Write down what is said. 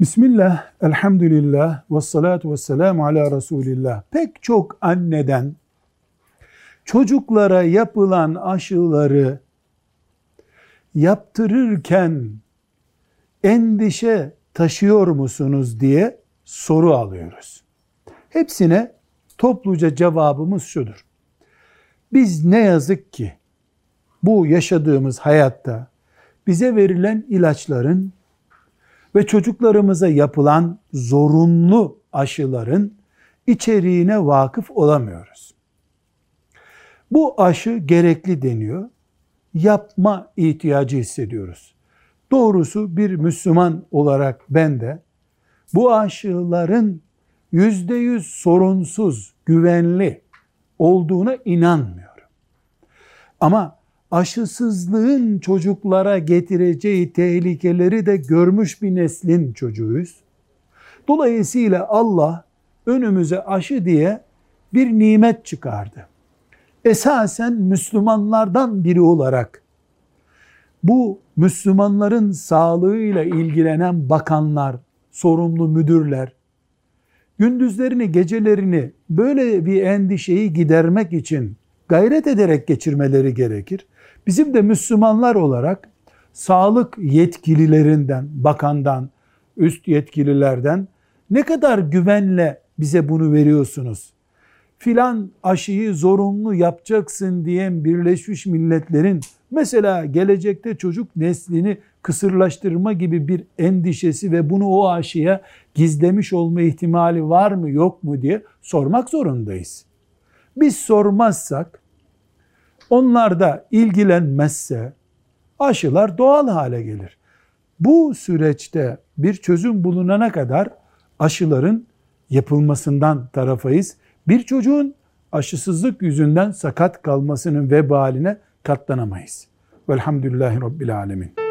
Bismillah, elhamdülillah, ve salatu ve selamu ala Resulillah. Pek çok anneden çocuklara yapılan aşıları yaptırırken endişe taşıyor musunuz diye soru alıyoruz. Hepsine topluca cevabımız şudur. Biz ne yazık ki bu yaşadığımız hayatta bize verilen ilaçların ve çocuklarımıza yapılan zorunlu aşıların içeriğine vakıf olamıyoruz. Bu aşı gerekli deniyor. Yapma ihtiyacı hissediyoruz. Doğrusu bir Müslüman olarak ben de bu aşıların yüzde yüz sorunsuz, güvenli olduğuna inanmıyorum. Ama aşısızlığın çocuklara getireceği tehlikeleri de görmüş bir neslin çocuğuyuz. Dolayısıyla Allah önümüze aşı diye bir nimet çıkardı. Esasen Müslümanlardan biri olarak bu Müslümanların sağlığıyla ilgilenen bakanlar, sorumlu müdürler, gündüzlerini, gecelerini böyle bir endişeyi gidermek için gayret ederek geçirmeleri gerekir. Bizim de Müslümanlar olarak sağlık yetkililerinden, bakandan, üst yetkililerden ne kadar güvenle bize bunu veriyorsunuz? Filan aşıyı zorunlu yapacaksın diyen Birleşmiş Milletler'in mesela gelecekte çocuk neslini kısırlaştırma gibi bir endişesi ve bunu o aşıya gizlemiş olma ihtimali var mı yok mu diye sormak zorundayız. Biz sormazsak onlar da ilgilenmezse aşılar doğal hale gelir. Bu süreçte bir çözüm bulunana kadar aşıların yapılmasından tarafayız. Bir çocuğun aşısızlık yüzünden sakat kalmasının vebaline katlanamayız. Velhamdülillahi Rabbil Alemin.